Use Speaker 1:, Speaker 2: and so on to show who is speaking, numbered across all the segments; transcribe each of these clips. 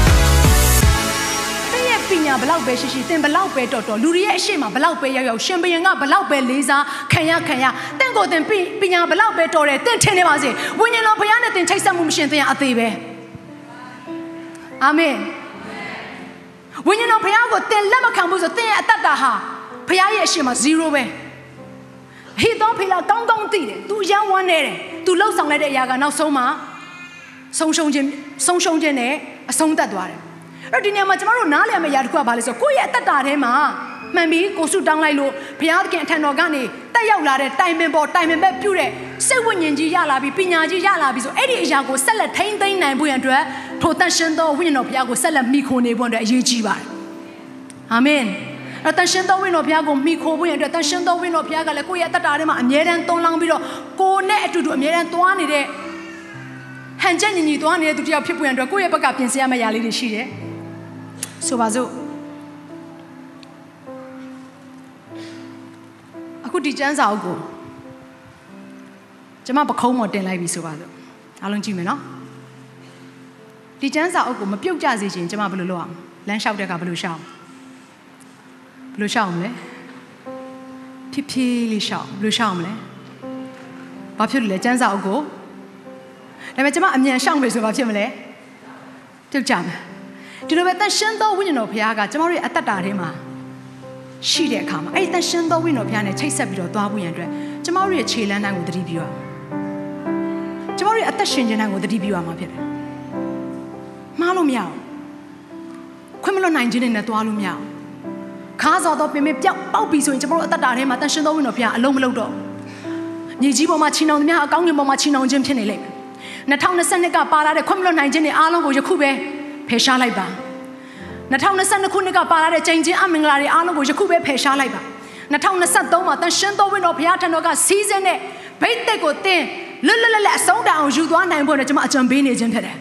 Speaker 1: ့ပ ညာဘလောက်ပဲရှိရှိသင်ဘလောက်ပဲတော်တော်လူတွေရဲ့အရှိမဘလောက်ပဲရောက်ရောက်ရှင်ဘရင်ကဘလောက်ပဲလေးစားခံရခံရသင်ကိုယ်သင်ပပညာဘလောက်ပဲတော်တယ်သင်ထင်နေပါစေဝိညာဉ်တော်ဘုရားနဲ့သင်ချိတ်ဆက်မှုမရှိရင်သင်အသေးပဲအာမင်ဝိညာဉ်တော်ဘုရားကိုသင်လက်မခံဘူးဆိုသင်ရဲ့အတ္တတာဟာဘုရားရဲ့အရှိမ0ပဲဟိသောဖေလာကောင်းကောင်းသိတယ် तू ရမ်းဝမ်းနေတယ် तू လှုပ်ဆောင်လိုက်တဲ့အရာကနောက်ဆုံးမှာဆုံးရှုံးခြင်းဆုံးရှုံးခြင်းနဲ့အဆုံးသတ်သွားတယ် အဲ့တော့ဒီနေရာမှာကျမတို့နားလည်မယ့်အရာတစ်ခုကဘာလဲဆိုတော့ကိုယ့်ရဲ့အတ္တတာထဲမှာမှန်ပြီးကိုစုတောင်းလိုက်လို့ဘုရားသခင်အထံတော်ကနေတက်ရောက်လာတဲ့တိုင်ပင်ပေါ်တိုင်ပင်ဘက်ပြုတဲ့စိတ်ဝိညာဉ်ကြီးရလာပြီးပညာကြီးရလာပြီးဆိုအဲ့ဒီအရာကိုဆက်လက်ထိန်းသိမ်းနိုင်ဖို့ရန်အတွက်ထိုတန်ရှင်သောဝိညာဉ်တော်ဘုရားကိုဆက်လက်မိခိုနေဖို့အတွက်အရေးကြီးပါတယ်အာမင်အဲ့တန်ရှင်သောဝိညာဉ်တော်ဘုရားကိုမိခိုဖို့ရန်အတွက်တန်ရှင်သောဝိညာဉ်တော်ဘုရားကလည်းကိုယ့်ရဲ့အတ္တတာထဲမှာအမြဲတမ်းသွန်းလောင်းပြီးတော့ကိုယ်နဲ့အတူတူအမြဲတမ်းသွားနေတဲ့ဟန်ချက်ညီညီသွားနေတဲ့သူတစ်ယောက်ဖြစ်ပွင့်အတွက်ကိုယ့်ရဲ့ဘက်ကပြင်ဆင်ရမယ့်ຢာလေးတွေရှိတယ် ဆိုပါစို့အခုဒီကျမ်းစာအုပ်ကိုကျွန်မပခုံးပေါ်တင်လိုက်ပြီဆိုပါစို့အားလုံးကြည့်မယ်နော်ဒီကျမ်းစာအုပ်ကိုမပြုတ်ကြစေချင်ကျွန်မဘယ်လိုလုပ်အောင်လမ်းလျှောက်တဲ့အခါဘယ်လိုလျှောက်ဘယ်လိုလျှောက်မလဲဖြည်းဖြည်းလေးလျှောက်ဘယ်လိုလျှောက်မလဲဘာဖြစ်လို့လဲကျမ်းစာအုပ်ကိုဒါပေမဲ့ကျွန်မအမြန်ရှောင်ပြီဆိုဘာဖြစ်မလဲပြုတ်ကြမယ် ဒီလိုပဲတန်ရှင်းသောဝိညာဉ်တော်ဘုရားကကျွန်တော်တို့ရဲ့အတ္တတာထဲမှာရှိတဲ့အခါမှာအဲ့ဒီတန်ရှင်းသောဝိညာဉ်တော်ဘုရားနဲ့ချိတ်ဆက်ပြီးတော့သွားဖို့ရန်အတွက်ကျွန်တော်တို့ရဲ့ခြေလမ်းတိုင်းကိုသတိပြုရအောင်ကျွန်တော်တို့ရဲ့အသက်ရှင်ခြင်းတိုင်းကိုသတိပြုရမှာဖြစ်တယ်မှားလို့မရအောင်ခွင့်မလွတ်နိုင်ခြင်းနဲ့သွားလို့မရအောင်ခါစော်တော့ပင်ပင်ပြောက်ပေါက်ပြီဆိုရင်ကျွန်တော်တို့အတ္တတာထဲမှာတန်ရှင်းသောဝိညာဉ်တော်ဘုရားအလုံးမလုံးတော့မြေကြီးပေါ်မှာချီနှောင်သမျှအကောင်းငင်ပေါ်မှာချီနှောင်ခြင်းဖြစ်နေလိမ့်မယ်2022ကပါလာတဲ့ခွင့်မလွတ်နိုင်ခြင်းတွေအားလုံးကိုယခုပဲ ဖယ်ရှားလိုက်ပါ2022ခုနှစ်ကပါလာတဲ့ချိန်ချင်းအမင်္ဂလာတွေအားလုံးကိုယခုပဲဖယ်ရှားလိုက်ပါ2023မှာတန်ရှင်းသောဝိညာဉ်တော်ဘုရားထံတော်ကစီးစင်းတဲ့ဘိတ်သက်ကိုသင်လွတ်လွတ်လပ်လပ်အဆုံးတိုင်အောင်ယူသွားနိုင်ဖို့နဲ့ကျွန်မအကြံပေးနေခြင်းဖြစ်တယ်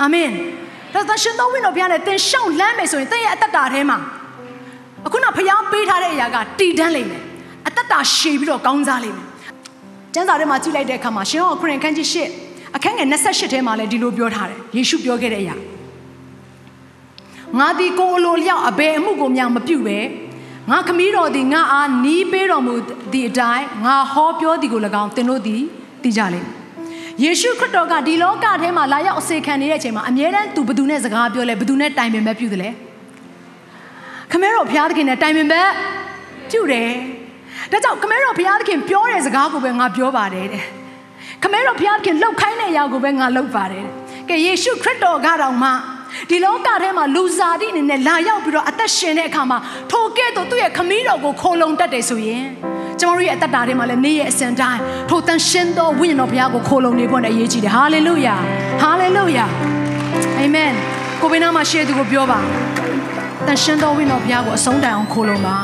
Speaker 1: အာမင်ဒါတန်ရှင်းသောဝိညာဉ်တော်ဘုရားနဲ့သင်ရှောင်းလမ်းမယ်ဆိုရင်သင်ရဲ့အတ္တတာထဲမှာအခုနဘုရားပေးထားတဲ့အရာကတည်တန်းလိမ့်မယ်အတ္တတာရှည်ပြီးတော့ကောင်းစားလိမ့်မယ်ကျမ်းစာထဲမှာကြည့်လိုက်တဲ့အခါမှာရှင်ဟောခရင်ခန်းကြီးရှစ်အခန်းငယ်28ထဲမှာလည်းဒီလိုပြောထားတယ်ယေရှုပြောခဲ့တဲ့အရာ ငါဒီကိုအလိုလျောက်အဘယ်အမှုကိုများမပြုပဲငါခမည်းတော်သည်ငါအားနီးပေးတော်မူသည့်အတိုင်းငါဟောပြောသည်ကို၎င်းသင်တို့သည်သိကြလိမ့်ယေရှုခရစ်တော်ကဒီလောကထဲမှာလာရောက်အစေခံနေတဲ့အချိန်မှာအမြဲတမ်းသူဘယ်သူနဲ့စကားပြောလဲဘယ်သူနဲ့တိုင်ပင်ပဲပြုတယ်လဲခမည်းတော်ဘုရားသခင်နဲ့တိုင်ပင်ပဲပြုတယ်ဒါကြောင့်ခမည်းတော်ဘုရားသခင်ပြောတဲ့စကားကိုပဲငါပြောပါတယ်တဲ့ခမဲတော်ဘုရားခင်လှုပ်ခိုင်းတဲ့အရာကိုပဲငါလှုပ်ပါတယ်ကဲယေရှုခရစ်တော်ကတော့မှ ဒီလောကထဲမှာလူစားတိအနေနဲ့လာရောက်ပြီးတော့အသက်ရှင်တဲ့အခါမှာထိုကဲ့သို့သူ့ရဲ့ခမည်းတော်ကိုခိုလုံတတ်တယ်ဆိုရင်ကျမတို့ရဲ့အသက်တာထဲမှာလည်းနေ့ရဲ့အစဉ်တိုင်းထိုတန်ရှင်သောဝိညာဉ်တော်ဘုရားကိုခိုလုံနေဖို့နဲ့အရေးကြီးတယ်ဟာလေလုယာဟာလေလုယာအာမင်ကိုဘိနာမှာရှေ့သူကိုပြောပါတန်ရှင်သောဝိညာဉ်တော်ဘုရားကိုအဆုံးတိုင်အောင်ခိုလုံပါ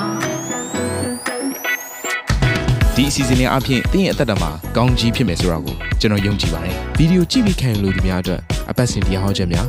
Speaker 2: ဒီအစီအစဉ်လေးအပြင်တင်းရဲ့အသက်တာမှာကောင်းကြီးဖြစ်မယ်ဆိုတာကိုကျွန်တော်ယုံကြည်ပါတယ်ဗီဒီယိုကြည့်ပြီးခံယူလို့ဒီများအတွက်အပတ်စဉ်တရားဟောခြင်းများ